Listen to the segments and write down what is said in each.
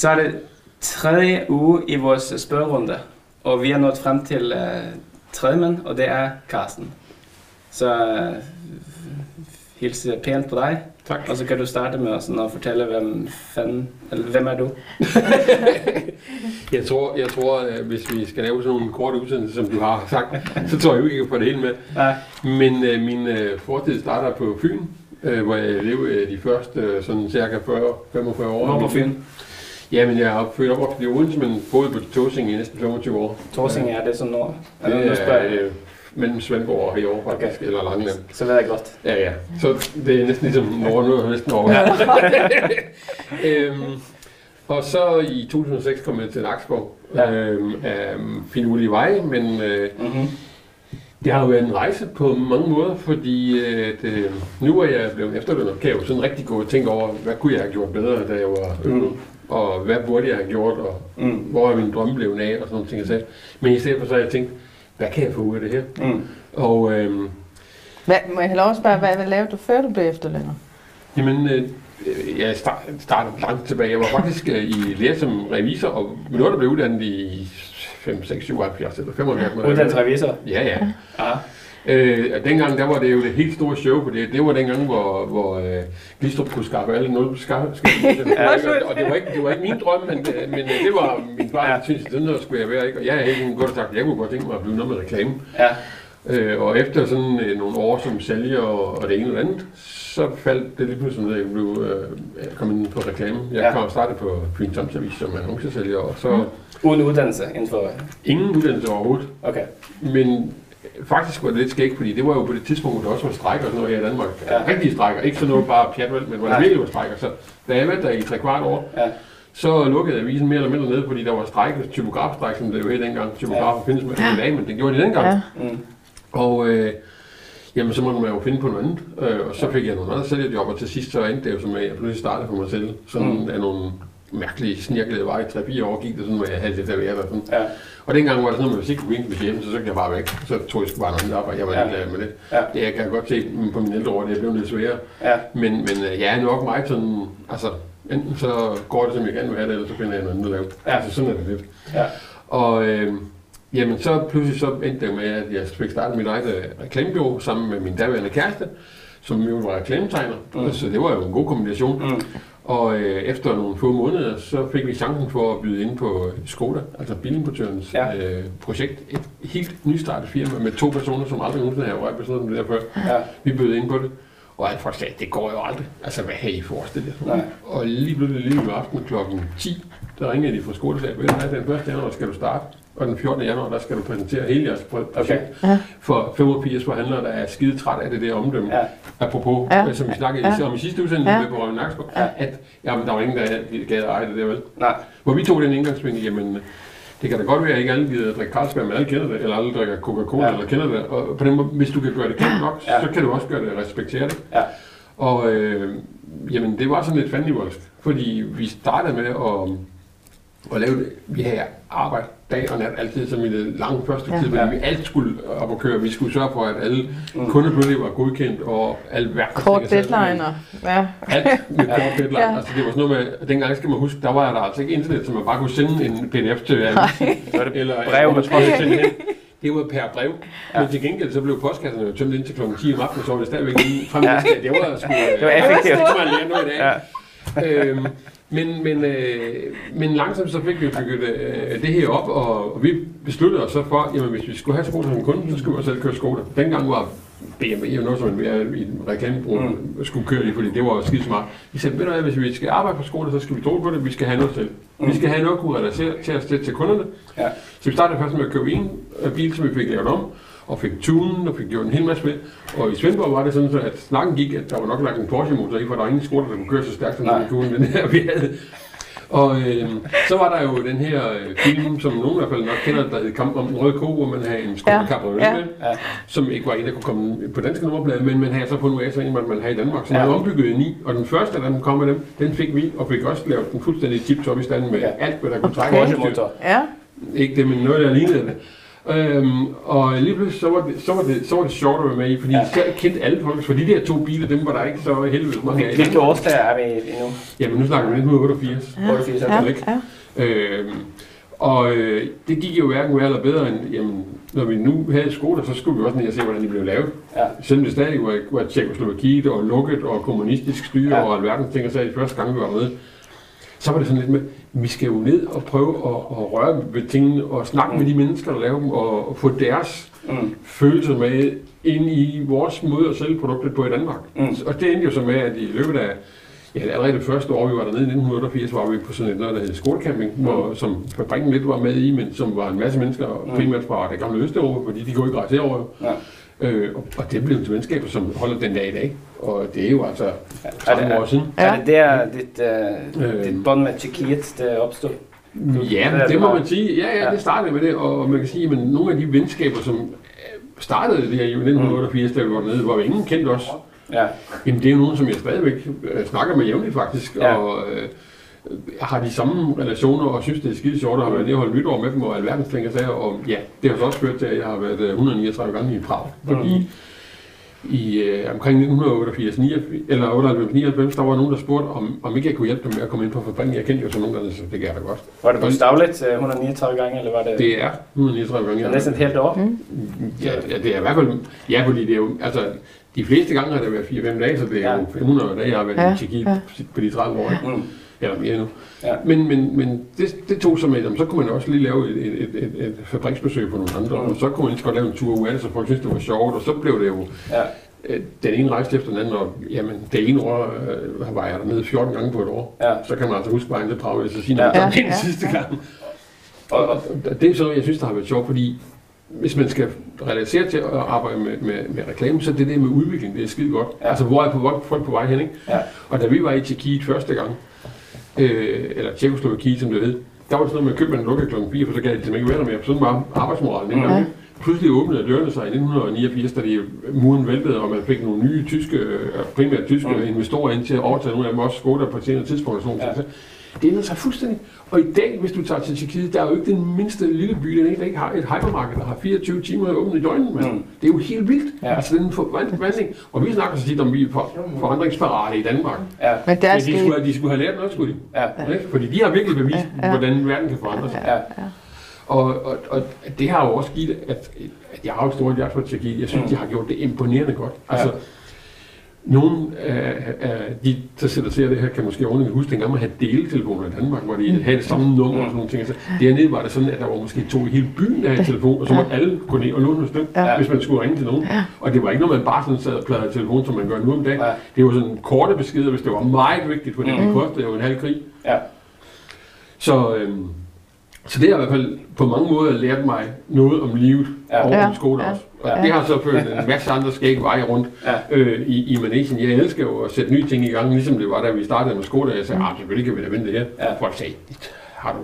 Så er det tredje uge i vores spørgerunde, og vi er nået frem til uh, tredje og det er Carsten. Så uh, hilse pænt på dig, Tak. og så kan du starte med sådan, at fortælle, hvem, fanden, eller, hvem er du? Jeg tror, jeg tror at hvis vi skal lave sådan nogle korte udsendelser, som du har sagt, så tror jeg jo ikke på det hele med. Nej. Men øh, min øh, fortid starter på Fyn, øh, hvor jeg levede øh, de første øh, sådan cirka 40-45 år. Hvor på Fyn? Jamen, jeg er født op i Odense, men boede på Tåsing i næsten 25 år. Torsing er det sådan nord? Det nu spørger jeg. er øh, mellem Svendborg og Herovre faktisk, okay. eller Langeland. Så ved jeg godt. Ja, ja. Så det er næsten ligesom Norge, nu er jeg næsten over. øhm, og så i 2006 kom jeg til Nakskov Ja. øhm, af finurlige veje, men øh, Mm-hmm. det har jo været en rejse på mange måder, fordi øh, det, nu er jeg blevet efterlønner, kan jeg jo sådan rigtig gå og tænke over, hvad kunne jeg have gjort bedre, da jeg var yngre, Mm. Og hvad burde jeg have gjort, og Mm. hvor er min drømme blevet af, og sådan nogle ting. sagde. Men i stedet for så har jeg tænkt, hvad kan jeg få ud af det her? Mm. Og øhm, Hvad, må jeg have lov at spørge, hvad, hvad lavede du før du blev efterlønner? Jamen, øh, jeg start, startede langt tilbage. Jeg var faktisk øh, i lære som revisor, og noget, der blev uddannet i 5, 6, 77 eller 75. Uddannelse revisor? Ja, ja. Ja. Øh, dengang, der var det jo det helt store show, for det, det var dengang, hvor, hvor øh, Glistrup kunne skaffe alle nul skaffe. og det var, ikke, det var ikke min drøm, men, øh, men øh, det var min far, der syntes, sådan noget skulle jeg være. Ikke? Og jeg har helt godt sagt, jeg kunne godt tænke mig at blive noget med reklame. Ja. Øh, og efter sådan øh, nogle år som sælger og, og det ene eller andet, så faldt det lige pludselig ned, at jeg blev øh, jeg kom ind på reklame. Jeg Ja. kom og startede på Fyns Amtsavis som annoncesælger, og så mm. Uden uddannelse inden for... ingen uddannelse overhovedet. Okay. Men faktisk var det lidt skægt, fordi det var jo på det tidspunkt, hvor der også var strækker og sådan noget her i Danmark. Ja. Ja. Rigtige strækker, ikke sådan noget bare pjatvel, men hvor der virkelig var strækker. Så da jeg var der i tre kvart år, Ja. så lukkede avisen mere eller mindre ned, fordi der var stræk, typografstræk, som det jo hed dengang. Typografer ja. findes med i dag, men det gjorde de dengang. Ja. Mm. Og øh, jamen, så måtte man jo finde på noget andet. Øh, og så fik jeg nogle andre sælgerjob, og til sidst så endte det jo som, at jeg pludselig startede for mig selv. Sådan mm. af nogle mærkelige, snirklede veje. 3-4 år gik det sådan, hvor jeg havde det der været og sådan. Ja. Og dengang var det sådan noget, hvis ikke kunne gå hjem, så så jeg bare væk. Så tog jeg sgu bare noget andet arbejde. Jeg var Ja. ja. med det. Ja. Det jeg kan godt se på mine ældre år, det er blevet lidt sværere. Ja. Men, men øh, jeg er nok meget sådan, altså, enten så går det, som jeg gerne vil have det, eller så finder jeg noget andet at lave. Ja. Altså, sådan er det lidt. Ja. Og øh, jamen, så pludselig så endte det med, at jeg fik startet mit eget øh, reklamebureau sammen med min daværende kæreste, som jo var reklametegner. Mm. Så det var jo en god kombination. Mm. Og øh, efter nogle få måneder, så fik vi chancen for at byde ind på øh, Skoda, altså bilimportørens Ja. øh, projekt. Et helt nystartet firma med to personer, som aldrig nogensinde har rørt sådan det der før. Ja. Vi bød ind på det. Og alt folk sagde, det går jo aldrig. Altså, hvad har I forestillet jer? Og lige pludselig lige ved aften klokken 10, der ringede de fra skole og sagde, den 1. januar skal du starte, og den 14. januar, der skal du præsentere hele jeres projekt Okay. Ja. for 85 forhandlere, der er skide træt af det der omdømme. Ja. Apropos, Ja. ja. som vi snakkede Ja. om i sidste udsendelse Ja. med på Røven Nakskov, Ja. at jamen, der var ingen, der gad at eje det der, vel? Nej. Hvor vi tog den indgangsvinkel, jamen, det kan da godt være, at ikke alle gider at drikke Carlsberg, men alle kender det, eller alle drikker Coca-Cola, Ja. eller kender det. Og på den måde, hvis du kan gøre det kendt nok, Ja. så kan du også gøre det respekteret. Ja. Og øh, jamen, det var sådan lidt fandenivoldsk, fordi vi startede med at, at lave det. Vi havde arbejde dag og nat altid som i det lange første Ja. tid, Ja. men vi alt skulle op og køre. Vi skulle sørge for, at alle Mm. kunder var godkendt, og alt værk. Kort deadline og... Ja. Alt med kort deadline. Ja. Ja. Altså, det var sådan noget med, at dengang skal man huske, der var der altså ikke internet, så man bare kunne sende en pdf til avisen. Er Eller brev eller post. sende hen. Det var per brev. Ja. Ja. Men til gengæld så blev postkasserne jo tømt indtil kl. 10 om aftenen, så var det stadigvæk inde frem Ja. ja. Det var sgu... Det var effektivt. Det man lære noget i dag. Ja. øhm, men, men, øh, men langsomt så fik vi bygget øh, det her op, og, og vi besluttede os så for, jamen hvis vi skulle have Skoda som kunde, så skulle vi også selv køre Skoda. Dengang var BMW jo noget, som man i en reklamebureau mm. skulle køre i, fordi det var skide smart. Vi sagde, ved du hvad, hvis vi skal arbejde på Skoda, så skal vi tro på det, vi skal have noget selv. Mm. Vi skal have noget, kunne relatere til os til, til kunderne. Ja. Så vi startede først med at købe en øh, bil, som vi fik lavet om, og fik tunen og fik gjort en hel masse med. Og i Svendborg var det sådan, så at snakken gik, at der var nok lagt en Porsche-motor i, for der var ingen skoler, der kunne køre så stærkt, som den kunne, den her, vi havde. Og øh, så var der jo den her øh, film, som nogen i hvert fald nok kender, der hed Kamp om den røde ko, hvor man havde en Skoda Ja. med, Ja. som ikke var en, der kunne komme på danske nummerplader, men man havde så fundet ud af, så en, man ville have i Danmark. Så Ja. man ja. ombygget en i, og den første, der kom med dem, den fik vi, og fik også lavet den fuldstændig tip-top i stand med Ja. alt, hvad der kunne trække Okay. Ja. Ikke det, men noget, der lignede det. Øhm, og lige pludselig så var, det, så, var det, så var det sjovt at være med i, fordi Ja. så kendte alle folk, for de der to biler, dem var der ikke så helvede mange af. Hvilke årsdag er vi i nu? Jamen nu snakker vi 1988. Ja. 88, Ja, ikke? ja. Øhm, og øh, det gik jo hverken værre eller bedre end, jamen, når vi nu havde skoler, så skulle vi også ned og se, hvordan de blev lavet. Ja. Selvom det stadig var, var Tjekoslovakiet og lukket og kommunistisk styre Ja. ja. og alverdens ting, og så de første gang, vi var med, så var det sådan lidt med, vi skal jo ned og prøve at, at røre ved tingene og snakke med de mennesker, der laver dem, og, og få deres Mm. følelser med ind i vores måde at sælge produktet på i Danmark. Mm. Og det endte jo så med, at i løbet af Ja, allerede det første år, vi var dernede i 1988, var vi på sådan et noget, der hed skolecamping, Mm. hvor, som fabrikken lidt var med i, men som var en masse mennesker, Mm. primært fra det gamle Østeuropa, fordi de kunne ikke rejse herover. Ja. Øh, og, og det blev til venskaber, som holder den dag i dag. Og det er jo altså Er 13 år det, siden. er det der, dit, uh, Øh. dit bånd med Tjekkiet, det opstod? Ja, det det må man sige. Ja, ja, Ja. det startede med det, og man kan sige, at nogle af de venskaber, som øh, startede det her i 1988, da vi var dernede, hvor vi ingen kendte os, Ja. Jamen, det er jo nogen, som jeg stadigvæk øh, snakker med jævnligt, faktisk. Ja. Og øh, har de samme relationer, og synes, det er skide sjovt at have været nede og holde nytår med dem, og alverdens ting og sager. Og ja, det har så også ført til, at jeg har været øh, 139 gange i Prag. Fordi i øh, omkring 1988, 89, eller 98, 99, der var nogen, der spurgte, om, om ikke jeg kunne hjælpe dem med at komme ind på fabrikken. Jeg kendte jo så nogen, der så det gør jeg da godt. Var det bogstaveligt uh, 139 gange, eller var det, Det er 139 gange. det er næsten et helt år? Ja, ja, det er i hvert fald... Ja, fordi det er jo... Altså, de fleste gange har det været 4-5 dage, så det er Ja. jo 500 dage, jeg har været Ja, i Tjekkiet ja. på de 30 år. ikke? Mm. Eller mere nu. Ja. Men, men, men det, det tog så med, jamen, så kunne man også lige lave et, et, et, et, et fabriksbesøg på nogle andre, Mm. og så kunne man lige så godt lave en tur ud af det, så folk synes, det var sjovt, og så blev det jo Ja. øh, den ene rejste efter den anden, og jamen, det ene år øh, var jeg dernede 14 gange på et år. Ja. Så kan man altså huske vejen til Prag, jeg siger, Ja. ja. Ja, det er den ja, sidste ja. gang. Og, og, Og det er sådan noget, jeg synes, der har været sjovt, fordi hvis man skal relatere til at arbejde med, med, med reklame, så er det det med udvikling, det er skide godt. Ja. Ja. Altså, hvor er på, hvor- folk på vej hen, ikke? Ja. Og da vi var i Tjekkiet første gang, øh, eller Tjekoslovakiet, som det hed, der var det sådan noget med, at man lukket klokken 4, for så gad det simpelthen ikke være der mere. Sådan var arbejdsmoralen dengang. ikke? Pludselig åbnede dørene sig i 1989, da de muren væltede, og man fik nogle nye tyske, øh, primært tyske mm. investorer ind til at overtage nogle af dem også Skoda på et senere tidspunkt. Og sådan Ja. ting. Det ændrer sig fuldstændig. Og i dag, hvis du tager til Tjekkiet, der er jo ikke den mindste lille by, den ikke, der ikke har et hypermarked, der har 24 timer åbent i døgnet. Men Mm. det er jo helt vildt. Ja. Ja. Altså den forvandling. Og vi snakker så tit om, vi er for, forandringsparate i Danmark. ja. Men der er Men de skulle, have- de skulle have lært noget, skulle de. Ja. Ikke? Fordi de har virkelig bevist, Ja, ja, ja. ja. hvordan verden kan forandre sig. Ja. Og, og, og det har jo også givet, at, at jeg har jo et stort hjerte for Tjekkiet. Jeg synes, Mm. de har gjort det imponerende godt. Ja. Altså, nogle af, af de, der sidder og ser det her, kan måske ordentligt huske, dengang man havde deletelefoner i Danmark, hvor de havde det samme nummer og sådan nogle ting. Så dernede var det sådan, at der var måske to i hele byen, der havde telefon, og så måtte alle gå ned og låne hos dem, Ja. hvis man skulle ringe til nogen. Ja. Og det var ikke noget, man bare sådan sad og pladrede telefon, som man gør nu om dagen. Ja. Det var sådan korte beskeder, hvis det var meget vigtigt, for det, Mm. det kostede jo en halv krig. Ja. Så, øhm, så det har i hvert fald på mange måder lært mig noget om livet Ja. og Ja. om skole Ja. også. Og Ja. det har så ført en masse andre skægge veje rundt Ja. øh, i, i Manesien. Jeg elsker jo at sætte nye ting i gang, ligesom det var, da vi startede med skole. Jeg sagde, ah, selvfølgelig kan vi da vinde det her. Ja. Folk sagde, har du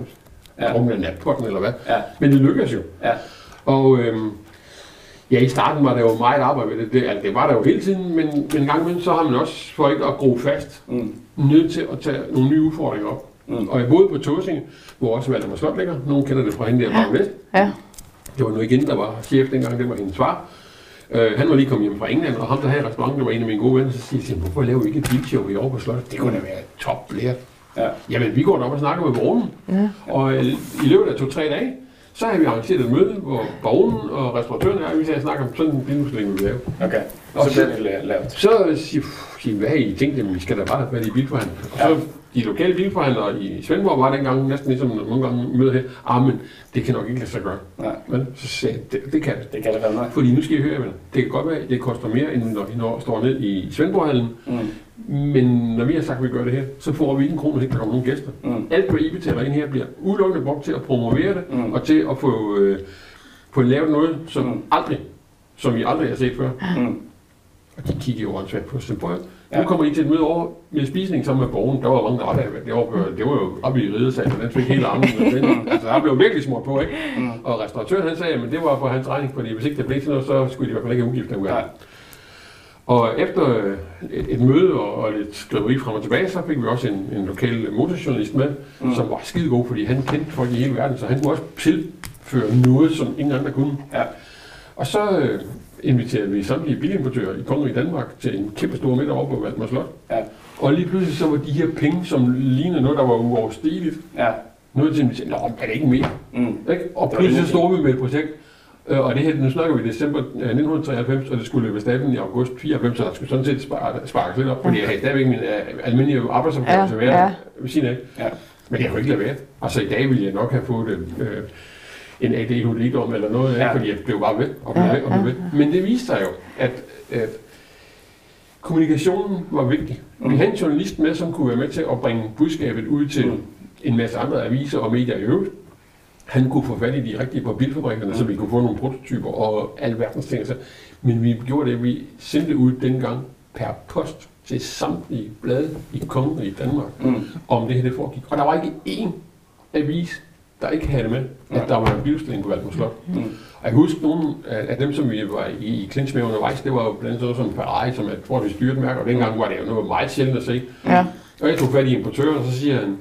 Ja. ja. en nat på den, eller hvad? Ja. Men det lykkedes jo. Ja. Og øhm, ja, i starten var der jo meget arbejde med det. Det, altså, det var der jo hele tiden, men, men en gang imellem, så har man også, for ikke at gro fast, Mm. nødt til at tage nogle nye udfordringer op. Mm. Og jeg boede på Tåsinge, hvor også Valdemar Slot ligger. Nogen kender det fra hende der Ja. ja. Vest. Ja. Det var nu igen, der var chef dengang, det var hendes far. Øh, han var lige kommet hjem fra England, og ham, der havde restauranten, var en af mine gode venner, så siger jeg, hvorfor laver vi ikke et bilshow i år på Slot? Det kunne da være top lært. Ja. Jamen, vi går derop og snakker med vognen, Ja. og øh, i løbet af to-tre dage, så har vi arrangeret et møde, hvor vognen og restauratøren er, og vi skal snakke om sådan en bilmudsling, vi vil lave. Okay. Og Så så- bliver det la- lavet. Så siger siger, hvad har I tænkt, jamen, vi skal da bare have været i bilforhandler. Og Ja. så de lokale bilforhandlere i Svendborg var dengang næsten ligesom nogle gange møder her, ah, men det kan nok ikke lade sig gøre. Nej, Men så sagde jeg, det, det kan det. det kan det fandme. Fordi nu skal I høre, venner. det kan godt være, at det koster mere, end når I når, står ned i Svendborghallen. Mm. Men når vi har sagt, at vi gør det her, så får vi ikke en krone, hvis ikke der kommer nogen gæster. Mm. Alt, hvad I betaler ind her, bliver udelukkende brugt til at promovere det, Mm. og til at få, øh, få lavet noget, som Mm. aldrig, som I aldrig har set før. Mm. Og de kigger jo åndssvagt på os. Ja. Nu kommer I til et møde over med spisning sammen med borgen. Der var mange, der. Det var, det var jo oppe i ridesalen, og den fik hele armen. den- altså, der blev virkelig smurt på, ikke? Mm. Og restauratøren han sagde, at det var på hans regning, fordi hvis ikke det blev til noget, så skulle de i hvert fald ikke have udgift derude. Nej. Og efter et, et møde og, og lidt skriveri frem og tilbage, så fik vi også en, en lokal motorjournalist med, Mm. mm. som var skide god, fordi han kendte folk i hele verden, så han kunne også til markedsføre noget, som ingen andre kunne. Ja. Og så øh, inviterede vi samtlige bilimportører i Kongen i Danmark til en kæmpe stor middag over på Valdemar Slot. Ja. Og lige pludselig så var de her penge, som lignede noget, der var uoverstigeligt, Ja. noget til, at vi sagde, Nå, er det ikke mere? Mm. Ikke? Og pludselig så stod vi med et projekt, øh, og det her, nu snakker vi i december øh, 1993, og det skulle løbe staben i august 94, så der skulle sådan set spare, sparkes lidt op, fordi jeg havde stadigvæk min øh, almindelige arbejdsopgave Ja, til at være ja. ved siden af. Ja. Men jeg kunne ikke lade være. Altså i dag ville jeg nok have fået øh, en ADHD om eller noget af, Ja. ja. fordi jeg blev bare ved og blev Ja, ved og blev ved. Men det viste sig jo, at, at kommunikationen var vigtig. Vi Mm. havde en journalist med, som kunne være med til at bringe budskabet ud til Mm. en masse andre aviser og medier i øvrigt. Han kunne få fat i de rigtige på bilfabrikkerne, så vi kunne få nogle prototyper og alverdens ting. Så- Men vi gjorde det, vi sendte ud dengang per post til samtlige blade i Kongen i Danmark, Mm. om det her det foregik. Og der var ikke én avis, der ikke havde det med, at der var en biludstilling på Valdemar Slot. Mm. Og jeg kan huske nogle af dem, som vi var i, i clinch med undervejs, det var jo blandt andet sådan som Ferrari, som jeg tror, vi styrte mærker, og dengang var det jo noget meget sjældent at se. Ja. Og jeg tog fat i importøren, og så siger han,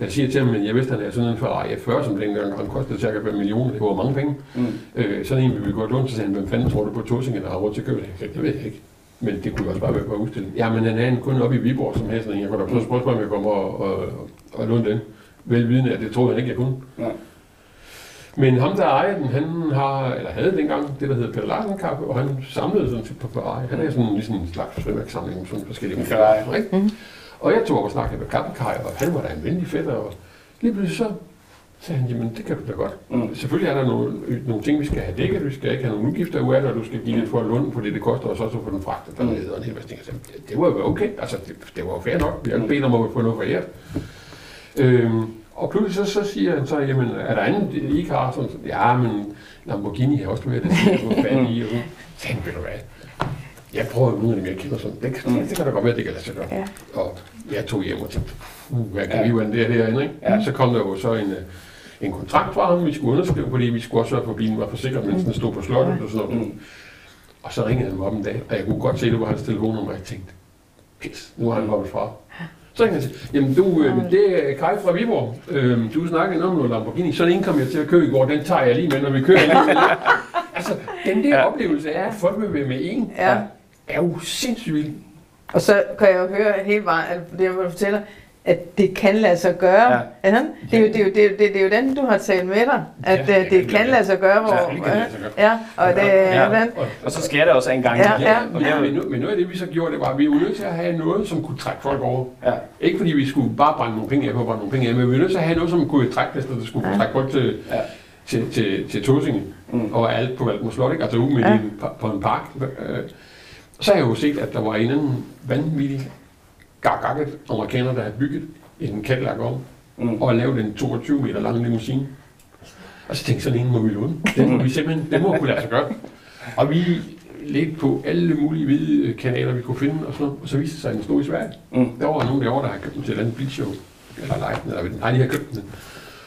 jeg siger til ham, at jeg vidste, at han havde sådan en Ferrari F40, som dengang han kostede cirka 5 millioner, det var mange penge. Mm. Øh, sådan en vil vi godt låne, så sagde han, hvem fanden tror du på Tosingen, der har råd til at købe det? Det ved jeg ikke. Men det kunne også bare være på udstilling. Ja, men han havde en kunde oppe i Viborg, som havde sådan en. Jeg kunne da prøve at spørge, om jeg kommer og, og, og, og låne den. Velvidende, at det troede han ikke, jeg kunne. Ja. Men ham, der ejer den, han har, eller havde dengang det, der hedder Peter Larsen Kaffe, og han samlede sådan på Ferrari. Han er sådan ligesom en slags frimærksamling med sådan forskellige En Ferrari. Ikke? Mhm. Og jeg tog op og snakkede med Kappekaj, og han var da en venlig fætter, og lige pludselig så sagde han, jamen det kan du da godt. Mm. Selvfølgelig er der nogle, nogle ting, vi skal have dækket, vi skal ikke have nogle udgifter ud af det, og du skal give lidt for at låne, fordi det koster os også at få den fragtet dernede, og en hel masse ting. "Det- Det var jo okay, altså det, det var jo fair nok, vi har ikke bedt om at få noget foræret. Øhm, og pludselig så, så siger han så, jamen er der andet, I ikke har? Sådan, ja, men Lamborghini har også været det, få fat i. Og sådan. Ved du hvad, jeg prøver jo nogle af dem, jeg kender sådan. Det, det, det kan da godt være, det kan lade sig gøre. Ja. Og jeg tog hjem og tænkte, uh, hvad kan Ja. vi, hvordan det er derinde, ikke? Ja. Så kom der jo så en, øh, en kontrakt fra ham, vi skulle underskrive, fordi vi skulle også sørge for, at bilen var forsikret, mens den stod på slottet og sådan noget. Mm. Og så ringede han mig op en dag, og jeg kunne godt se, at det var hans telefonnummer, og jeg tænkte, pis, nu har han hoppet fra. Så ringede han til, jamen du, øh, det er Kai fra Viborg. Øh, du snakkede om noget Lamborghini. Sådan en kom jeg til at købe i går, den tager jeg lige med, når vi kører alligevel. altså, den der Ja. oplevelse af, at folk vil være med en, Ja. er jo sindssygt vild. Og så kan jeg jo høre hele vejen, det jeg fortæller, at det kan lade sig gøre. Ja. Ja. Det, er jo, det, er jo, det, er jo, det, det er jo den, du har talt med dig, at Ja, ja, det det, kan lade sig gøre. Hvor, Ja, det kan lade sig gøre. Ja, og det Ja. Og, Og så sker det også en gang. Ja, imellem. ja. Er men, jo, men, noget af det, vi så gjorde, det var, at vi var nødt til at have noget, som kunne trække folk over. ja. Ikke fordi vi skulle bare brænde nogle penge af på at brænde nogle penge af, men vi var nødt til at have noget, som kunne trække det, der skulle Ja. trække folk til, Ja. til, til, til Tåsinge Mm. og alt på Valdemar Slot, ikke? altså ude med Ja. ja. på, på en park. Øh, Så har jeg jo set, at der var en anden vanvittig gargakket amerikaner, der havde bygget en Cadillac om Mm. og lavet en 22 meter lang limousine. Og så tænkte sådan en må vi låne. Den må vi simpelthen, den må kunne lade sig gøre. Og vi ledte på alle mulige hvide øh, kanaler, vi kunne finde, og, sådan noget. og så viste det sig, at den stod i Sverige. Mm. Der var nogen derovre, der havde købt den til et andet bilshow. Eller lejet den, eller nej, de havde købt den.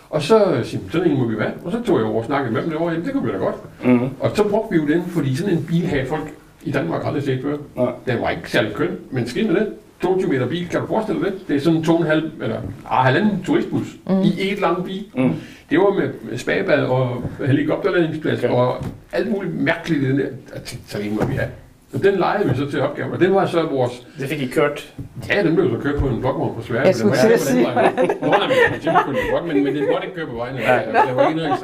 Og så øh, siger sådan en må vi være. Og så tog jeg over og snakkede med dem derovre, jamen det kunne vi da godt. Mm. Og så brugte vi jo den, fordi sådan en bil havde folk i Danmark aldrig set før. Nej. Den var ikke særlig køn, men skidt med det. 22 meter bil, kan du forestille dig det? Det er sådan en 2,5 eller ah, halvanden turistbus mm. i et langt bil. Mm. Det var med spagebad og helikopterlandingsplads Okay. og alt muligt mærkeligt i den der. Jeg så en må vi have. Og den lejede vi så til opgaven, og den var så vores... Det fik I kørt. Ja, den blev så kørt på en blokvogn på Sverige. Jeg skulle var til at vej. Nå, nej, men det men, men den måtte ikke køre på vejen. Ja. Der var ikke noget.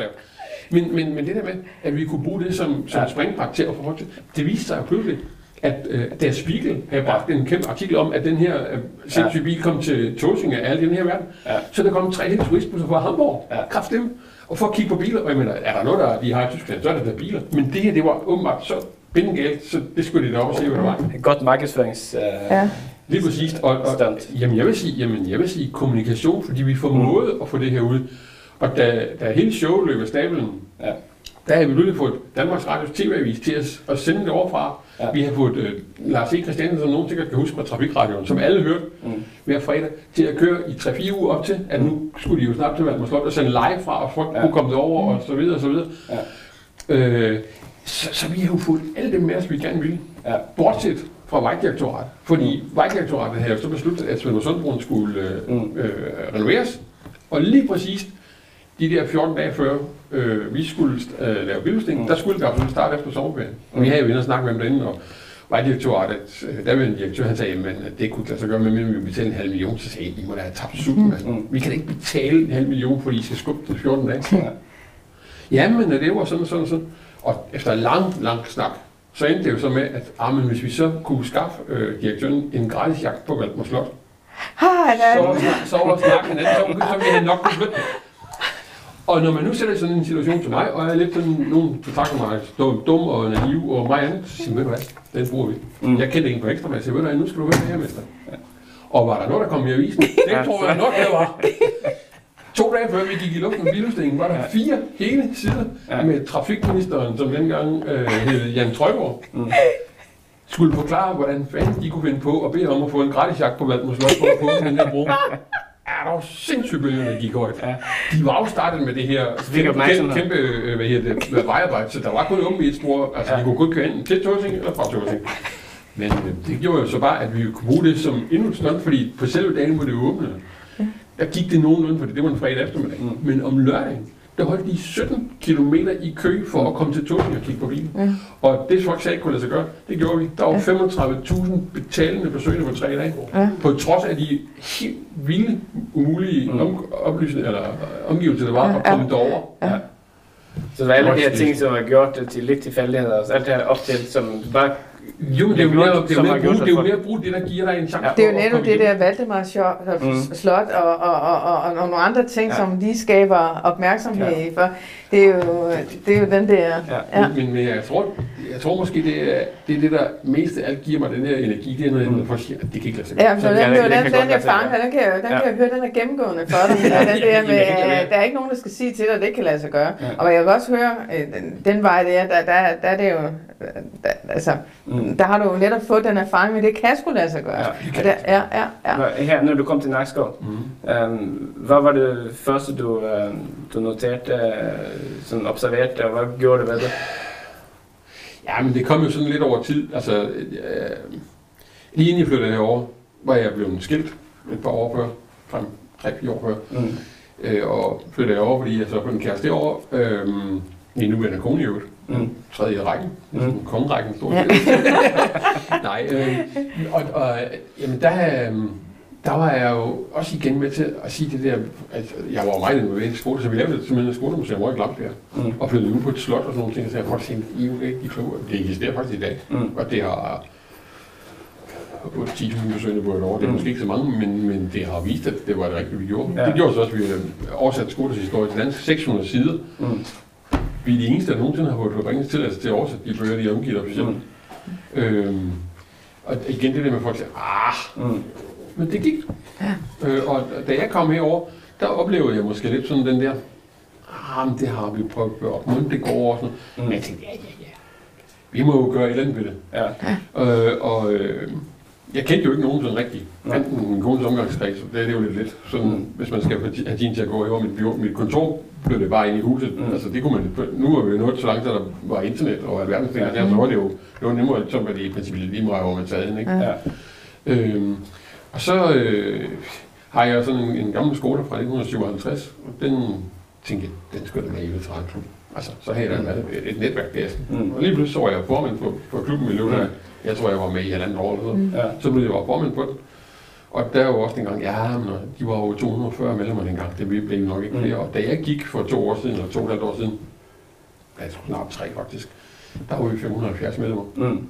Men, men, men det der med, at vi kunne bruge det som, som Ja. springbræt til at til, det viste sig jo pludselig, at øh, Der Spiegel havde bragt en kæmpe artikel om, at den her øh, sindssyge bil kom til Tåsinge af alle den her verden. Ja. Så der kom tre hele turistbusser fra Hamburg, Ja. ja. kraftedeme, og for at kigge på biler. Og jeg mener, er der noget, der de har i Tyskland, så er det der biler. Men det her, det var åbenbart så bindegalt, så det skulle de da op og se, hvad det var. Et godt markedsførings... Øh, Ja. Lige præcis. Og, og, Stunt. jamen, jeg vil sige, jamen, jeg vil sige kommunikation, fordi vi formåede at få det her ud. Og da, da hele showet løb af stablen, Ja. Der havde vi pludselig fået Danmarks Radios TV-avis til os at sende det overfra. Ja. Vi har fået øh, Lars E. Christiansen, som nogen sikkert kan huske fra Trafikradioen, som alle hørte Mm. hver fredag, til at køre i 3-4 uger op til, at nu skulle de jo snart til Valdemar Slot og sende live fra, og folk Ja. kunne komme derover og så videre og så videre. Ja. Øh, så, så vi har jo fået alle dem med os, vi gerne ville. Ja. Bortset fra Vejdirektoratet. Fordi mm. Vejdirektoratet havde jo så besluttet, at Svend Sundbroen skulle øh, Mm. øh, renoveres. Og lige præcis de der 14 dage før øh, vi skulle øh, lave biludstillingen, der skulle vi absolut starte efter sommerferien. Og vi havde jo inde og snakke med dem derinde, og vejdirektoratet, øh, der var en direktør, han sagde, at det kunne lade sig gøre, med vi betale en halv million. Så sagde jeg, I må da have tabt sutten, mand. Mm. Vi kan da ikke betale en halv million, fordi I skal skubbe til 14 dage. Ja. Jamen, det var sådan og sådan og sådan. Og efter lang, lang snak, så endte det jo så med, at ah, men hvis vi så kunne skaffe øh, direktøren en gratis jagt på Valdemar Slot, Ha, så snak- så var snakken så, så ville han nok beslutte det. Og når man nu sætter sådan en situation til mig, og jeg er lidt sådan, nogen betragter mig som dum og naiv og mig andet, så siger ved du hvad, den bruger vi. Mm. Jeg kendte en på ekstra, men jeg siger, ved du hvad, nu skal du høre det her, mester. Og var der noget, der kom i avisen? Det tror jeg nok, der var. To dage før vi gik i luften med biludstillingen, var der Ja. fire hele sider Ja. med trafikministeren, som dengang øh, hed Jan Trøjborg, Mm. skulle forklare, hvordan fanden de kunne finde på og bede om at få en gratis jagt på Valdemar Slot for at få den her bro. Er der jo sindssygt bølger, der gik højt. Ja. De var jo startet med det her fik kæmpe, kæmpe, kæmpe øh, hvad hedder det, med vejarbejde, så der var kun åbent i et spor. Altså, Ja. de kunne kun køre enten til Tøsing eller fra Tøsing. Men øh, det gjorde jo så bare, at vi kunne bruge det som endnu et stunt, fordi på selve dagen, hvor det åbnede, der gik det nogenlunde, fordi det var en fredag eftermiddag. Mm. Men om lørdagen, der holdt de 17 km i kø for at komme til Tøsing og kigge på bilen. Ja. Og det folk sagde ikke kunne lade sig gøre, det gjorde vi. Der var Ja. 35.000 betalende besøgende på tre dage. Ja. På trods af de helt vilde, umulige Mm. oplysninger, eller øh, omgivelser, der var Ja, at komme derover. Ja. Så det var alle Det de her ting, som var gjort til lidt tilfældigheder, og så alt det her op til, som du bare... Jo, men det er jo mere, det er mere, bruge, det er jo mere bruge det, der giver dig en chance. Ja. det er jo netop det der Valdemar Sjo- Mm. Slot og, og, og, og, og nogle andre ting, Ja. som lige skaber opmærksomhed Ja. for. Det er jo, det er jo den der... Ja. Ja. Men, men jeg, tror, jeg tror måske, det er, det er det, der mest af alt giver mig den her energi. Det er, når, Mm. når folk siger, at det kan ikke lade sig gøre. Ja, så Så den, den, den, kan den, godt jeg fanger, den kan, jeg- den Ja. kan jeg høre, den er gennemgående for dig. Ja, den der med, Jeg kan der er ikke nogen, der skal sige til dig, at det ikke kan lade sig gøre. Ja. Og jeg kan også høre, øh, den, den vej der, der, der, der er det jo, øh, der, altså, Mm. der har du jo netop fået den erfaring med, at det kan sgu lade sig gøre. Ja, det Og der, ja, ja, ja. Nå, Her, når du kom til Nakskov, Mm. um, hvad var det første, du, uh, du noterede, uh, sådan observerede, og hvad gjorde det ved det? Ja, men det kom jo sådan lidt over tid. Altså, øh, lige inden jeg flyttede herover, var jeg blevet skilt et par år før, frem tre-fire år før. Mm. Øh, og flyttede jeg over, fordi jeg så på en kæreste derovre. Øh, min nuværende kone i øvrigt. Mm. Tredje i rækken. Mm. Kongerækken stort set. Nej, øh, og, og jamen, der, øh, der var jeg jo også igen med til at sige det der, at jeg var meget involveret i skole, så vi lavede simpelthen et skolemuseum hvor jeg glemte der, Mm. og flyttede ud på et slot og sådan nogle ting, så jeg folk tænkte, I er jo ikke kloge. Det eksisterer faktisk i dag, Mm. og det har 8-10.000 besøgende på et år. Det er Mm. måske ikke så mange, men, men det har vist, at det var det rigtige, vi gjorde. Ja. Det gjorde så også, at vi oversatte skolens historie til dansk 600 sider. Mm. Vi er de eneste, der nogensinde har fået forbringet tilladelse til at oversætte de bøger, de er omgivet officielt. Mm. Øhm, og igen det der med, folk siger, ah, Mm. Men det gik. Ja. Øh, og da jeg kom herover, der oplevede jeg måske lidt sådan den der, ah, men det har vi prøvet før, men det går også. Mm. Men jeg tænkte, ja, ja, ja. Vi må jo gøre et eller andet ved det. Ja. Øh, og øh, jeg kendte jo ikke nogen sådan rigtig. Nej. Enten min kones omgangskreds, det er det jo lidt lidt. Sådan, Mm. mm. hvis man skal have tiden til at gå herover. Mit, mit kontor blev det bare ind i huset. Mm. Mm. Altså det kunne man, nu er vi jo nået så langt, at der var internet og alverdens ting. Ja. Ja. Så var det jo det var nemmere, så var det i princippet lige meget, hvor man sad ind. Ikke? Ja. Ja. Øhm, og så øh, har jeg sådan en, en gammel skole fra 1957, og den tænkte jeg, den skulle da med i veteranklub. Altså, så havde jeg været et, et netværk der. Mm. Og lige pludselig så var jeg formand for, for klubben i løbet af, jeg tror jeg var med i halvandet år eller noget. Ja. Så blev jeg var formand på den. Og der var også dengang, ja, men de var jo 240 medlemmer dengang, det blev nok ikke Mm. flere. Og da jeg gik for to år siden, eller to og et halvt år siden, ja, snart tre faktisk, der var vi 570 medlemmer. Mm.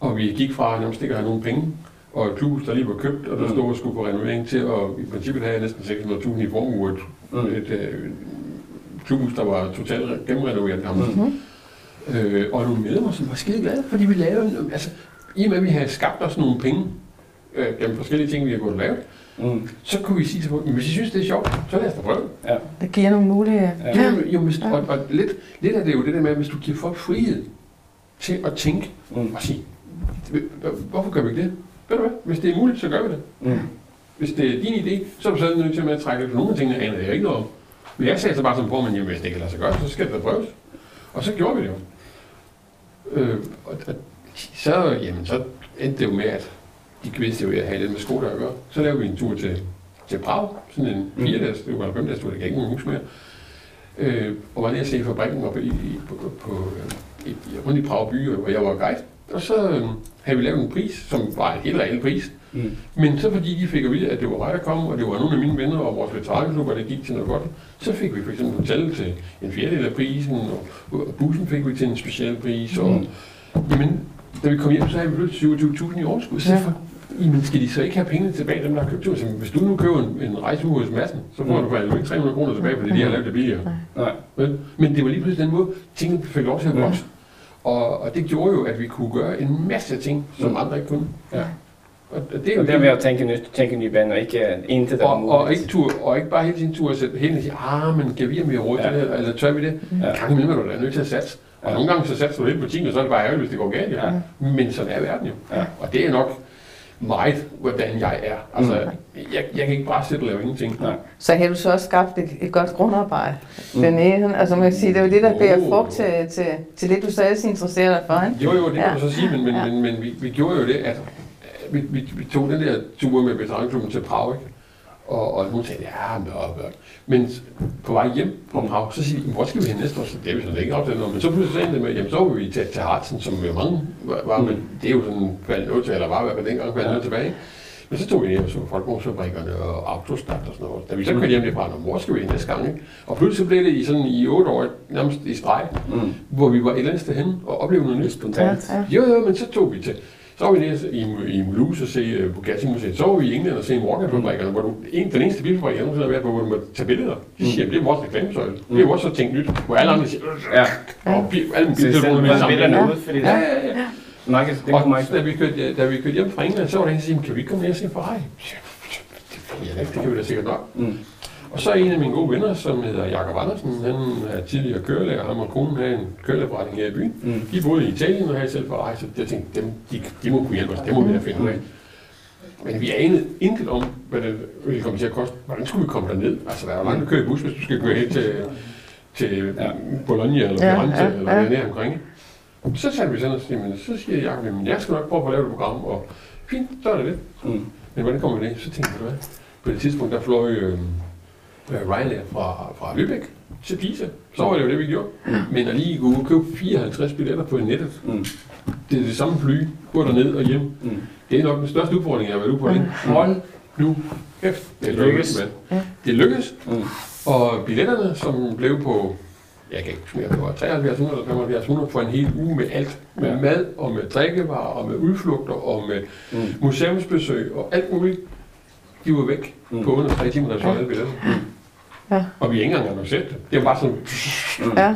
Og vi gik fra, at nærmest ikke at have nogen penge, og et klubhus, der lige var købt, og der Mm. stod og skulle få renovering til, og i princippet havde jeg næsten 600.000 i formue, et, Mm. et, øh, klubhus, der var totalt gennemrenoveret nærmest. Mm. Øh, og nogle medlemmer, som var skide glade, fordi vi lavede, altså, i og med at vi havde skabt os nogle penge, øh, gennem forskellige ting, vi har gået og lavet, Mm. så kunne vi sige til folk, "Men hvis I synes, det er sjovt, så lad os da prøve det. Ja. Det giver nogle muligheder. Ja. Ja. Jo, jo, hvis, Ja. og, og lidt, lidt af det er jo det der med, at hvis du giver folk frihed til at tænke Mm. og sige, hvorfor gør vi ikke det? Ved du hvad? Hvis det er muligt, så gør vi det. Mm. Hvis det er din idé, så er du så nødt til at trække for nogle af tingene, aner jeg ikke noget om. Men jeg sagde så bare som formand, jamen hvis det ikke kan lade sig gøre, så skal det prøves. Og så gjorde vi det jo. Øh, og, og, så, jamen, så endte det jo med, at de vidste jo, at jeg havde lidt med skole at gøre. Så lavede vi en tur til, til Prag, sådan en Mm. fire dages, det var en fem dages tur, det kan ikke huske mere. øh, og var nede og se fabrikken oppe i, i, på, på, øh, i, rundt i Prag by, hvor jeg var guide. Og så øh, havde vi lavet en pris, som var en helt reel pris. Mm. Men så fordi de fik at vide, at det var mig, der kom, og det var nogle af mine venner og vores veteranklub, og det gik til noget godt, så fik vi for eksempel hotel til en fjerdedel af prisen, og, bussen fik vi til en speciel pris. Og, Mm. Jamen, da vi kom hjem, så havde vi pludselig 27.000 i overskud. Så Ja. ja. Jamen, skal de så ikke have pengene tilbage, dem der har købt turen? Hvis du nu køber en, en rejseuge hos Madsen, så får Mm. du faktisk ikke 300 kroner tilbage, fordi de har lavet det billigere. Nej. Vel? Men det var lige pludselig den måde, tingene fik lov til at Ja. Og, og det gjorde jo, at vi kunne gøre en masse ting, som Mm. andre ikke kunne. Ja. Og det er jo Og det er ved at tænke nyt, tænke nye baner, ikke uh, intet er og, og, muligt. ikke tur, og ikke bare hele tiden tur sætte hele tiden sige, ah, men kan vi have mere råd til Ja. det, eller tør vi det? Ja. Ja. Er du da nødt til at satse. Og Ja. nogle gange så satser du lidt på ting, og så er det bare ærgerligt, hvis det går galt. Ja. Ja. Men sådan er verden jo. Ja. Og det er nok meget, hvordan jeg er. Altså, Mm. jeg, jeg kan ikke bare sidde og lave ingenting. Nej. Så har du så også skabt et, et godt grundarbejde. Mm. Den ene, altså man kan sige, det er jo det, der bærer Oh. frugt til, til, til det, du stadig interesserer dig for. Ikke? Jo, jo, det kan Ja. du så sige, men, men, Ja. men, men vi, vi gjorde jo det, at vi, vi, vi tog den der tur med veteranklubben til Prag, ikke? Og, og hun sagde, ja, og, men på vej hjem fra Mm. Prag, så siger de, hvor skal vi hen næste år? Så det er vi sådan ikke aftalt noget. Men så pludselig sagde det med, jamen så var vi til, til Hartsen, som jo mange var, Mm. men det er jo sådan faldet noget til, eller var i hvert fald dengang faldet Ja. noget tilbage. Men så tog vi hjem og så folkevognsfabrikkerne og autostart og sådan noget. Da vi så kørte hjem derfra, "Nå, hvor skal vi hen næste gang? Ikke? Og pludselig blev det i, sådan, i otte år, nærmest i streg, Mm. hvor vi var et eller andet sted henne og oplevede noget nyt. spontant. Ja, ja. Jo, jo, men så tog vi til. Så var vi nede i, i Mulhouse og se uh, Bugatti-museet. Så var vi i England og se Walker-fabrikkerne, hvor du, en, den eneste bilfabrik, jeg nogensinde har været på, hvor du må tage billeder. De siger, det er vores reklamesøjle. Det er jo også så tænkt nyt, hvor alle andre siger, Ja, og bil, alle biltelefoner for med sammen. Ja. Ja, det, ja, ja. nej, det Og kommer ikke. da vi, kørte, da vi kørte hjem fra England, så var der en, der sagde, kan vi ikke komme ned og se Ferrari? Ikke, det kan vi da sikkert nok. Mm. Og så er en af mine gode venner, som hedder Jakob Andersen, han er tidligere kørelærer, ham og konen havde en kørelæreforretning her i byen. Mm. De boede i Italien og havde selv Ferrari, så jeg tænkte, dem, de, de må kunne hjælpe os, det må vi da finde ud af. Men vi anede intet om, hvad det ville komme til at koste. Hvordan skulle vi komme derned? Altså, der er jo langt at køre i bus, hvis du skal køre helt til, til Ja. Bologna eller Ja, Firenze ja, eller ja. ja. nær omkring. Så satte vi sådan og sagde, men så siger Jacob, jamen jeg skal nok prøve at få lavet et program, og fint, så er det det. Mm. Men hvordan kommer det? Så tænkte jeg, hvad? På det tidspunkt, der fløj øh, Ryanair fra, fra Lübeck til Pisa. Så var det jo det, vi gjorde. Men at lige og købe 54 billetter på nettet, Mm. det er det samme fly, gå derned og hjem. Mm. Det er nok den største udfordring, jeg har været ude på. Det. Hold nu kæft. Det lykkes. mand. Det lykkedes. Mm. Og billetterne, som blev på, jeg kan ikke mere, det var 7300 eller 7500 for en hel uge med alt. Med Ja. mad og med drikkevarer og med udflugter og med Mm. museumsbesøg og alt muligt. De var væk Mm. på under tre timer, der solgte alle billetter. Ja. Og vi har ikke engang annonceret det. Det var bare sådan, Mm. Ja,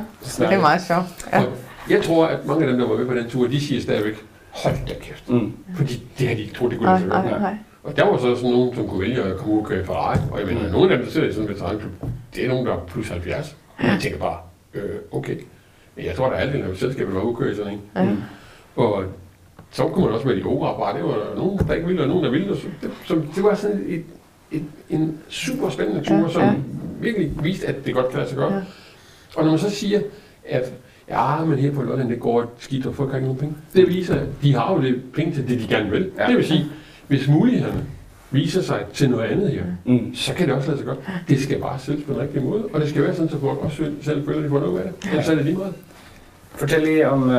det er meget sjovt. Ja. og jeg tror, at mange af dem, der var med på den tur, de siger stadigvæk, hold da kæft. Mm. Fordi det har de ikke troet, det kunne lade sig gøre. Og der var så sådan nogen, som kunne vælge at komme ud og køre Ferrari. Og jeg mener, Mm. nogle af dem, der sidder i sådan en veteranklub, det er nogen, der er plus 70. Og jeg tænker bare, øh, okay. Men jeg tror, der er halvdelen af selskabet, der var ude i sådan en. Mm. Og så kunne man også med de opera bare. Det var der nogen, der ikke ville, og nogen, der ville. Og så, det, så det var sådan et, et, en super spændende tur, Ja, som ja. Virkelig viste, at det godt kan lade sig gøre. Ja. Og når man så siger, at ja, men her på Lolland, det går skidt, og folk har ikke nogen penge. Det viser, at de har jo det penge til det, de gerne vil. Ja. Det vil sige, hvis mulighederne viser sig til noget andet her, Mm. så kan det også lade sig godt. Det skal bare sælges på den rigtige måde, og det skal være sådan, så folk også selv- føler, at de får noget ud af det. Ellers er det lige meget. Fortæl lige om, uh,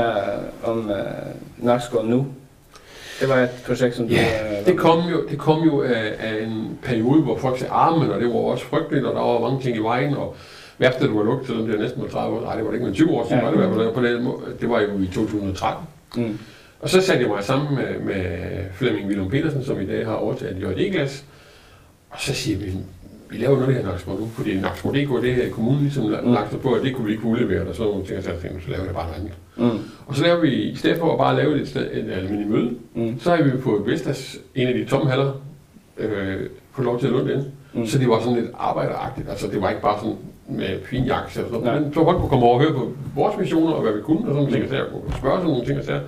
om uh, Nakskov nu. Det var et projekt, som du... Ja, øh, Det kom jo, det kom jo af, af en periode, hvor folk sagde, armen, og det var også frygteligt, og der var mange ting i vejen, og værftet var lukket, selvom det er næsten var 30 år. Nej, det var det ikke, men 20 år siden Ja. var det i hvert fald på måde. Det var jo i 2013. Mm. Og så satte jeg mig sammen med, med Flemming Willum Petersen, som i dag har overtaget J.D.-glas. Og så siger vi, vi laver noget af det her Nakskov nu, fordi Nakskov DK, det her kommunen ligesom Mm. lagt sig på, at det kunne vi ikke udlevere, og sådan nogle ting, og så tænkte så laver det bare noget andet. Mm. Og så laver vi, i stedet for at bare lave et, sted, et almindeligt møde, Mm. så har vi på Vestas, en af de tomme haller, øh, fået lov til at lukke den. Mm. Så det var sådan lidt arbejderagtigt. Altså det var ikke bare sådan med fin jakke noget. Men så folk kunne komme over og høre på vores missioner og hvad vi kunne og sådan nogle ting og sager, spørge sådan nogle ting og sager.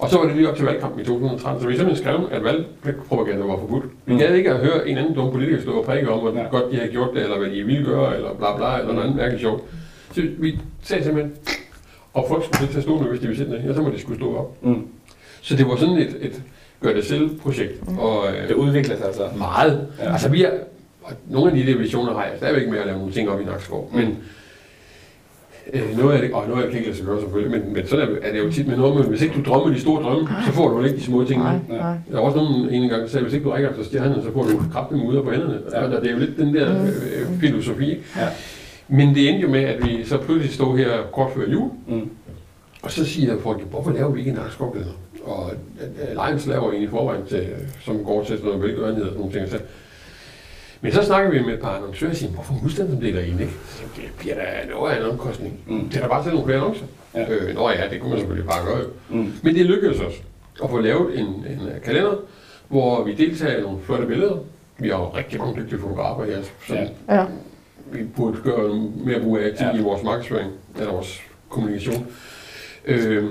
Og så var det lige op til valgkampen i 2013, så vi simpelthen skrev, at valgpropaganda var forbudt. Vi Mm. gad ikke at høre en anden dum politiker stå og prædike om, hvor Ja. godt de havde gjort det, eller hvad de ville gøre, eller bla bla, eller noget andet mærkeligt sjovt. Så vi sagde simpelthen, og folk skulle til at stå hvis de ville sidde ned, og så må de skulle stå op. Mm. Så det var sådan et, et gør det selv projekt. Og, øh, Det udvikler sig altså. meget. Ja. Ja. Altså vi er, og nogle af de der visioner har jeg stadigvæk med at lave nogle ting op i Nakskov. Men Øh, noget af det, og noget af det kan ikke lade sig gøre selvfølgelig, men, men sådan er, er det jo tit med noget, men hvis ikke du drømmer de store drømme, så får du vel ikke de små ting. Nej, nej. Der er også nogen en gang, der sagde, hvis ikke du rækker efter stjernerne, så får du dem ud på hænderne. Ja. Og det er jo lidt den der øh, filosofi. Ja. Men det endte jo med, at vi så pludselig stod her kort før jul, Mm. og så siger folk, hvorfor laver vi ikke en nakskoklæder? Og øh, Lions laver en i forvejen, til, som går til sådan noget velgørenhed og sådan nogle ting. Så, men så snakker vi med et par annoncører og siger, hvorfor husstandsomdeler I ikke? Så det bliver da noget af en omkostning. Mm. Det er da bare til nogle flere annoncer. Ja. Øh, nå ja, det kunne man selvfølgelig bare gøre. Mm. Men det lykkedes os at få lavet en, en øh, kalender, hvor vi deltager i nogle flotte billeder. Vi har jo rigtig mange dygtige fotografer her, som Ja. vi burde gøre mere brug af Ja. i vores markedsføring, eller vores kommunikation. Øh,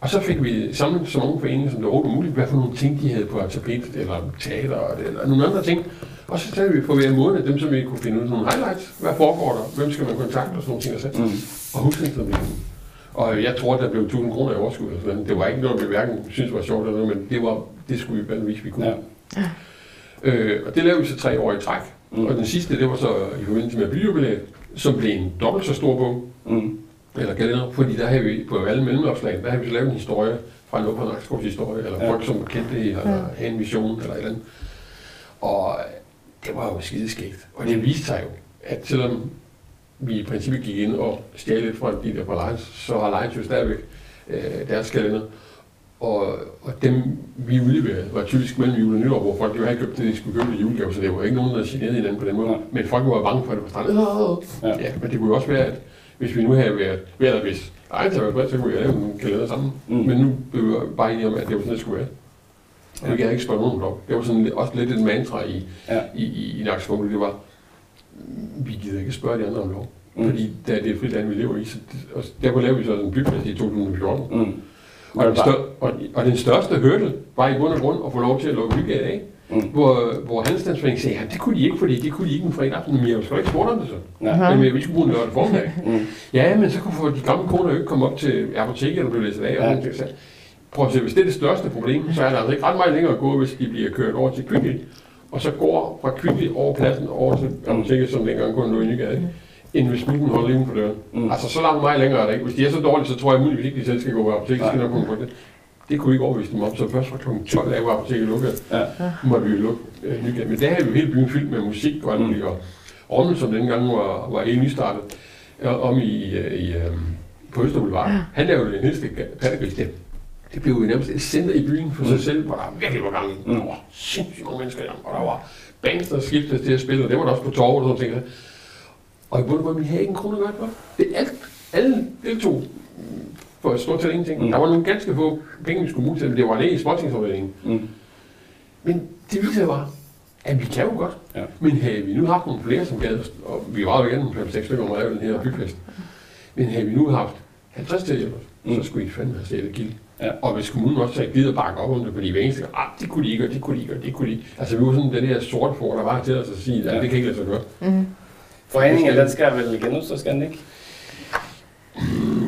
og så fik vi samlet så mange foreninger, som det overhovedet var muligt, hvad for nogle ting, de havde på tapet, eller teater, eller nogle andre ting. Og så talte vi på hver måned dem, som vi kunne finde ud af nogle highlights. Hvad foregår der? Hvem skal man kontakte? Og sådan nogle ting. Og, så. Mm. og husstandsomdelingen. Og jeg tror, der blev 1000 kroner i overskud. Og sådan. Det var ikke noget, vi hverken synes var sjovt eller noget, men det, var, det skulle vi bare vise, vi kunne. Ja. Øh, og det lavede vi så tre år i træk. Mm. Og den sidste, det var så i forbindelse med byjubilæet, som blev en dobbelt så stor bog, Mm. eller kalender, fordi der havde vi på alle mellemopslag, der havde vi så lavet en historie fra en historie, eller Ja. ja. folk, som kendte det, eller ja. havde en vision, eller et eller andet. Og det var jo skideskægt. Og det viste sig jo, at selvom vi i princippet gik ind og stjal lidt fra de der fra Lions, så har Lions jo stadigvæk øh, deres kalender. Og, og dem, vi udleverede, var typisk mellem jul og nytår, hvor folk jo havde købt det, de skulle købe i julegave, så det var ikke nogen, der generede hinanden på den måde. Nej. Men folk var bange for det på stranden. Ja. Ja. ja, men det kunne jo også være, at hvis vi nu havde været, været hvis ej, så, været, så kunne vi have lavet en kalender sammen. Mm. Mm. Men nu blev vi bare enige om, at det var sådan, det skulle være. Og det kan jeg ikke spørge nogen om. Det var sådan lidt- også lidt et mantra i, Ja. i, i, i Nakskole, det var, vi gider ikke spørge de andre om lov. Mm. Mm. Fordi det er det frit land, vi lever i. Så det, og derfor lavede vi så en bygfest i 2014. Mm. Og den, stør, og, og den største hurdle var i bund og grund at få lov til at lukke bygge af, Mm. hvor, hvor Handelsstandsforeningen sagde, at det kunne de ikke, fordi det kunne de ikke en fredag aften. Men jeg da ikke spurgt om det så. Nej. Ja. Men vi skulle bruge en lørdag formiddag. Mm. Ja, men så kunne få de gamle koner jo ikke komme op til apoteket, eller blive læst af. Ja. Ja. Og så, prøv at se, hvis det er det største problem, så er der altså ikke ret meget længere at gå, hvis de bliver kørt over til Kvickly. Og så går fra Kvickly over pladsen over til apoteket, som dengang kun lå i Nygade, end hvis smitten holder uden for døren. Mm. Mm. Altså så langt meget længere er det ikke. Hvis de er så dårlige, så tror jeg muligvis ikke, de selv skal gå på apoteket. Skal nok komme på det. Det kunne vi ikke overbevise dem om, så først fra kl. 12 af var apoteket lukket. Ja. Måtte vi jo lukke øh, Nygade. Men der havde vi jo hele byen fyldt med musik og alt Mm. muligt. Og Rommel, som dengang var, var helt nystartet, om i, øh, i, øh, på Østerboulevard. Ja. Han lavede en helste pattegris. Det, det blev jo nærmest et center i byen for sig Mm. selv, hvor der virkelig var gang i. Mm. Der var sindssygt mange mennesker der, og der var bands, der skiftede til at spille, og det var der også på torvet og sådan noget. Og i bund og grund, vi havde ikke en krone gøre for. Det alt, alle deltog mm, for stort set ingenting. Mm. Mm. Der var nogle ganske få penge, vi skulle bruge til, men det var det i sportsningsafdelingen. Mm. Men det viser bare, at vi kan jo godt. Ja. Men havde vi nu haft nogle flere, som gad, og vi var jo igen 5-6 stykker om at den her bygfest, men havde vi nu haft 50 til os, Mm. så skulle I fandme have set gild. Ja. Og hvis kommunen også at bakke op om det, fordi hver eneste ah, det kunne de ikke, og det kunne de ikke, og det kunne de ikke. Altså vi var sådan den der sorte for, der var til os at sige, at Ja. det kan ikke lade sig gøre. Mm. Foreningen, den skal vel genopstå, skal den ikke?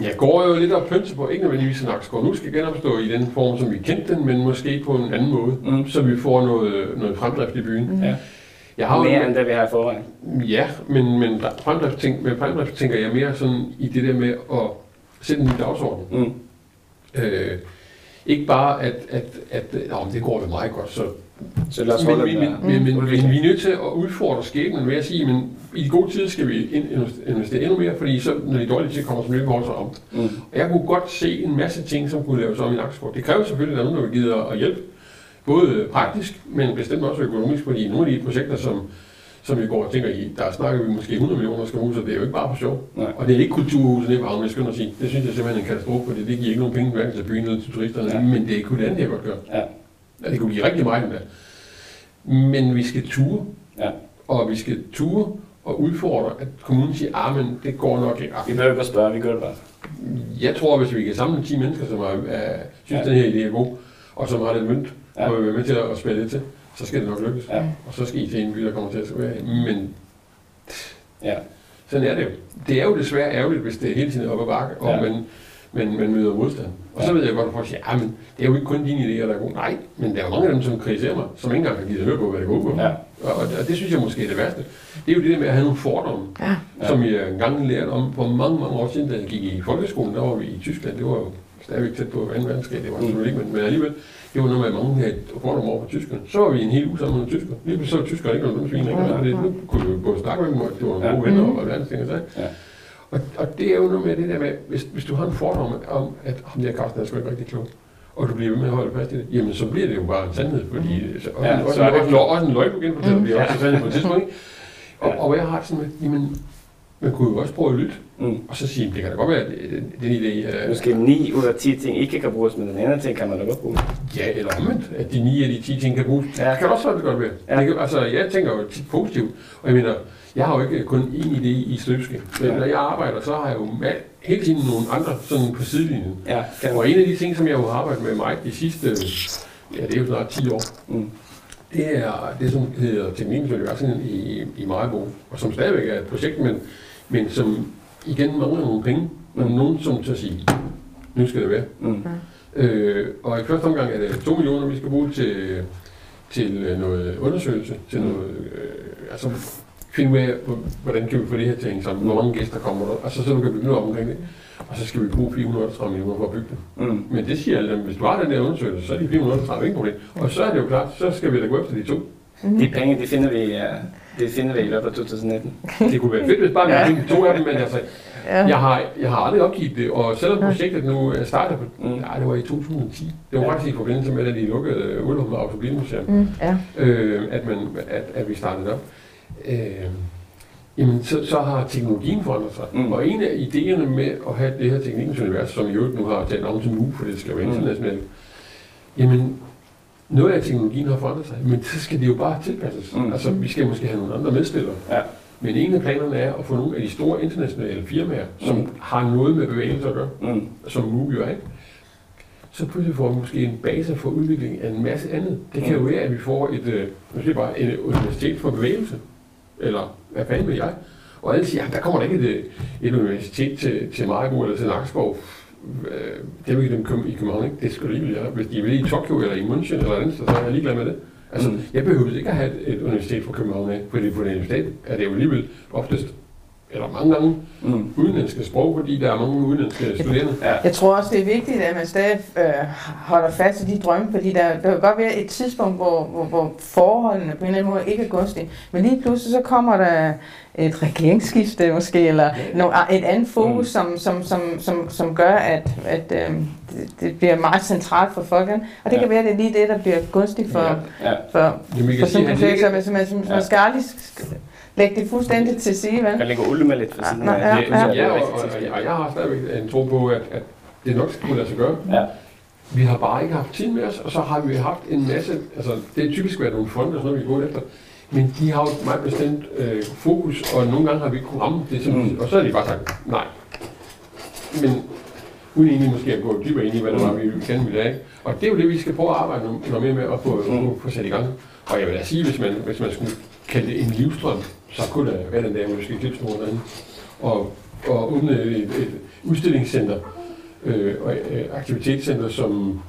Jeg går jo lidt og pynser på, ikke nødvendigvis en Nakskov nu skal genopstå i den form, som vi kendte den, men måske på en anden måde, Mm. så vi får noget, noget fremdrift i byen. Mm. Ja. Jeg har jo Mere end det, vi har i forvejen. Ja, men, men fremdrift, tænk, med fremdrift tænker jeg mere sådan i det der med at sætte en ny dagsorden. Mm. Øh, ikke bare, at, at, at, at men det går jo meget godt, så... Så lad os Men, holde men, men, men, men, Udvikling. men vi er nødt til at udfordre skæbnen ved at sige, men i de gode tider skal vi investere endnu mere, fordi så, når de dårlige tider kommer, så bliver vi hårdt om. Mm. Og jeg kunne godt se en masse ting, som kunne laves om i Nakskov. Det kræver selvfølgelig, at der er nogen, der give at hjælpe. Både praktisk, men bestemt også økonomisk, fordi nogle af de projekter, som, som vi går og tænker i, der snakker vi måske 100 millioner og det er jo ikke bare på sjov. Nej. Og det er ikke kulturhuset nede på havnen, jeg at sige. Det synes jeg simpelthen er en katastrofe, fordi det giver ikke nogen penge hverken til byen eller til turisterne, Ja. men det kunne det andet, jeg godt gøre. Ja. Ja, det kunne give rigtig meget endda. Men vi skal ture, Ja. og vi skal ture og udfordre, at kommunen siger, ah, men det går nok ikke. Vi behøver ikke at spørge, vi gør det bare. Jeg tror, hvis vi kan samle 10 mennesker, som er, er, synes, Ja. den her idé er god, og som har lidt mønt, Ja. og vil være med til at spille lidt til, så skal det nok lykkes. Ja. Og så skal I til en by, der kommer til at være Men Ja. sådan er det jo. Det er jo desværre ærgerligt, hvis det hele tiden er op ad bakke, og Ja. man, men man møder modstand. Og så ved jeg godt, at folk siger, at men det er jo ikke kun dine idéer, der er gode. Nej, men der er mange af dem, som kritiserer mig, som ikke engang har givet at høre på, hvad det går på. Ja. Og, og, og det synes jeg måske er det værste. Det er jo det der med at have nogle fordomme, Ja. ja. som jeg engang lærte om for mange, mange år siden, da jeg gik i folkeskolen. Der var vi i Tyskland. Det var jo stadigvæk tæt på 2. verdenskrig. Det var Mm. selvfølgelig ikke, men, men alligevel. Det var noget med, at mange havde et fordomme over for tyskerne. Så var vi en hel uge sammen med tysker. Lige så var tyskere ikke nogen svin. Ikke? Og det, nu kunne vi jo både snakke med dem, og det var gode venner Mhm. og hvad ting og. Ja. Og, og det er jo noget med det der med, hvis, hvis du har en fordom om, at ham der Carsten er sgu ikke rigtig klog, og du bliver ved med at holde fast i det, jamen så bliver det jo bare en sandhed, fordi så, og, Ja, også, så er det også, også, en løgn, du genfortæller, Mm. bliver også en sandhed på et tidspunkt. Og, og jeg har det sådan med, jamen, man kunne jo også prøve at lytte, Mm. og så sige, det kan da godt være, at den idé er, Måske 9 ud af 10 ting ikke kan bruges, men den ene ting kan man da godt bruge. ja eller omvendt, at de 9 af de 10 ting kan bruges. Ja. Det kan også det godt være. Ja. Det kan, altså, jeg tænker jo tit positivt, og jeg mener, jeg har jo ikke kun én idé i støbske. Men Ja. når jeg arbejder, så har jeg jo hele tiden nogle andre sådan på sidelinjen. Ja, Og en af de ting, som jeg jo har arbejdet med mig de sidste, ja det er jo snart 10 år, Mm. Det er det, som hedder Teknikens Universen i, i Maribor, og som stadigvæk er et projekt, men, men som igen mangler nogle penge, men Mm. nogen som til at sige, nu skal det være. Mm. Øh, og i første omgang er det 2 millioner, vi skal bruge til, til øh, noget undersøgelse, til Mm. noget, øh, altså finde ud af, hvor- hvordan kan vi få det her til at hænge sammen, hvor mange gæster kommer der, altså så du kan bygge noget op omkring det. Og så skal vi bruge 430 millioner for at bygge det. Mm. Men det siger alle dem, hvis du har den der undersøgelse, så er de 430 ikke problem. Og så er det jo klart, så skal vi da gå efter de to. De penge, de finder vi, uh, de finder vi i løbet af 2019. Det kunne være fedt, hvis bare vi Ja. fik to af dem, men altså, Ja. jeg har, jeg har aldrig opgivet det, og selvom projektet nu er startet på, Mm. nej, det var i 2010. Det var Ja. faktisk i forbindelse med, at de lukkede Ullum og Automobilmuseum, Mm, ja. øh, at, man, at, at vi startede op. Øh, jamen, så, så har teknologien forandret sig. Mm. Mm. Og en af idéerne med at have det her teknikens univers, som i øvrigt nu har taget navn til MOVE, for det skal være Mm. internationalt, jamen, noget af teknologien har forandret sig, men så skal det jo bare tilpasses. Mm. Mm. Altså, vi skal måske have nogle andre medspillere. Ja. Men en af planerne er at få nogle af de store internationale firmaer, som Mm. har noget med bevægelse at gøre, Mm. som jo er, ikke? så pludselig får vi måske en base for udvikling af en masse andet. Det kan jo være, at vi får et, øh, måske bare et universitet for bevægelse, eller hvad fanden ved jeg? Og alle siger, at der kommer da ikke et, et universitet til, til Maribo eller til Nakskov. Øh, Det vil dem i København, ikke? Det skal lige være. Hvis de vil i Tokyo eller i München eller andet, så er jeg ligeglad med det. Altså, Mm. jeg behøver ikke at have et, et universitet fra København af, fordi på det universitet er det jo alligevel oftest, eller mange gange, Mm. udenlandske sprog, fordi der er mange udenlandske studerende. Ja. Jeg tror også, det er vigtigt, at man stadig øh, holder fast i de drømme, fordi der, der kan godt være et tidspunkt, hvor, hvor, hvor forholdene på en eller anden måde ikke er gunstige. Men lige pludselig så kommer der et regeringsskifte måske, eller nogle, et andet fokus, Mm. som, som, som, som, som gør, at, at øh, det, det bliver meget centralt for folkene. Og det Ja. kan være, at det er lige det, der bliver gunstigt for, Ja. Ja. for, Jamen, for kan sige, sådan et projekt, så man, man, man skal aldrig sk- lægge det fuldstændig til side, vel? Jeg lægger Ulme lidt for siden Ja, ja, ja. Ja, og, og, og, jeg har stadigvæk en tro på, at, at det nok skal kunne lade sig gøre. Ja. Vi har bare ikke haft tid med os, og så har vi haft en masse, altså det er typisk været nogle fonde og sådan noget, vi gået efter, men de har jo et meget bestemt øh, fokus, og nogle gange har vi ikke kunnet ramme det, som, Mm. mm. og så har de bare sagt nej. Men uden egentlig måske at gå dybere ind i, hvad det var, vi gerne ville have. ikke? Og det er jo det, vi skal prøve at arbejde noget, mere med at få, Mm. mm. få sat i gang. Og jeg vil da sige, hvis man, hvis man skulle kalde det en livstrøm, skal klippe sådan derinde. Og, og åbne et, et udstillingscenter øh, og øh, aktivitetscenter, som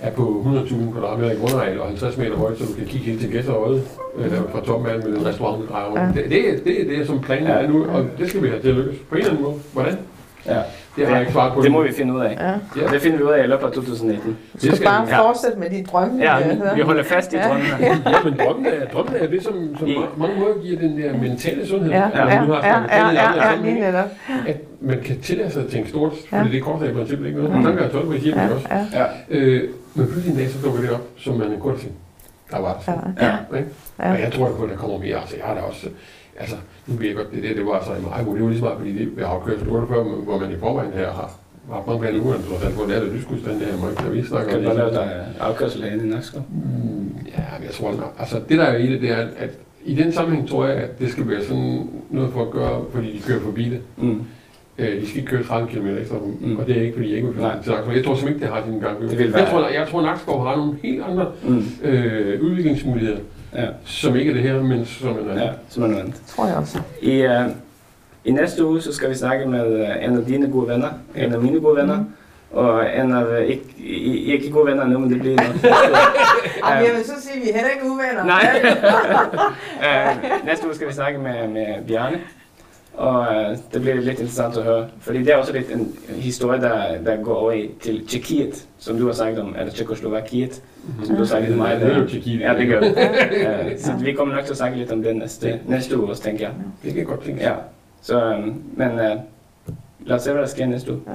er på 100.000 kvadratmeter i grundareal og 50 meter højt, så du kan kigge helt til Gæsterøjet, øh, fra toppen af med en restaurant, der drejer rundt. Ja. Det, det, er- det, er det, som planen er nu, og det skal vi have til at lykkes. På en eller anden måde. Hvordan? Ja. Det har jeg ikke svaret på. Det må vi finde ud af. Ja. Ja. Det finder vi ud af i løbet af 2019. Du skal, skal bare. Ja. fortsætte med de drømme. Ja, vi holder fast i Ja. drømmene. Ja, men drømmen er, drømmen er det, som, som I- mange måder giver den der mentale sundhed. Ja, ja, vi nu har ja, ja, ja, andre ja, lige netop. at man kan tillade sig at tænke stort, Ja. fordi det koster i princippet ikke noget. Mm. Tanker er 12 på hjemme Ja, også. ja, Ja. Øh, men pludselig en dag, så dukker det op, som man godt tænker, der var det. ja, sådan. Ja. Ikke? ja. Og jeg tror på, at der kommer mere. Altså, jeg har da også... Altså, nu ved jeg godt, det der, det var så i mig, det var lige meget, fordi det, jeg har kørt for før, hvor man i forvejen her har haft mange planer uger, så selv på det er det lyskudstand, det her, må ikke, vi snakker Kan du bare lave dig afkørsel herinde i Nakskov? Mm, Ja, men jeg tror, altså det der er i det, det er, at i den sammenhæng tror jeg, at det skal være sådan noget for at gøre, fordi de kører forbi det. Mm. Øh, de skal ikke køre 30 km ekstra, Mm. og det er ikke, fordi jeg ikke vil flytte til Nakskov. Jeg tror simpelthen ikke, det har sin gang. Det vil jeg, være- tror, jeg tror, at Nakskov har nogle helt andre Mm. øh, udviklingsmuligheder, Ja. som ikke er det her, men som er noget andet. ja, som er noget andet. tror jeg også. I, uh, I næste uge så skal vi snakke med uh, en af dine gode venner, en af mine gode venner, Og en av ikke, I er ikke gode venner nå, men det blir nok. Ej, jeg vil så sige, at vi er heller ikke uvenner. Nej. Øh, næste uge skal vi snakke med, med Bjarne. Og øh, det bliver lidt interessant at høre. Fordi det er også lidt en historie, der, der går over i, til Tjekkiet, som du har sagt om, eller Tjekkoslovakiet, som du har sagt til mig. Det Tjekkiet. Ja, det gør vi. Øh, så vi kommer nok til at snakke lidt om det næste, næste uge også, tænker jeg. Det kan godt tænke Ja. Så, øh, men øh, lad os se, hvad der sker næste uge. Ja.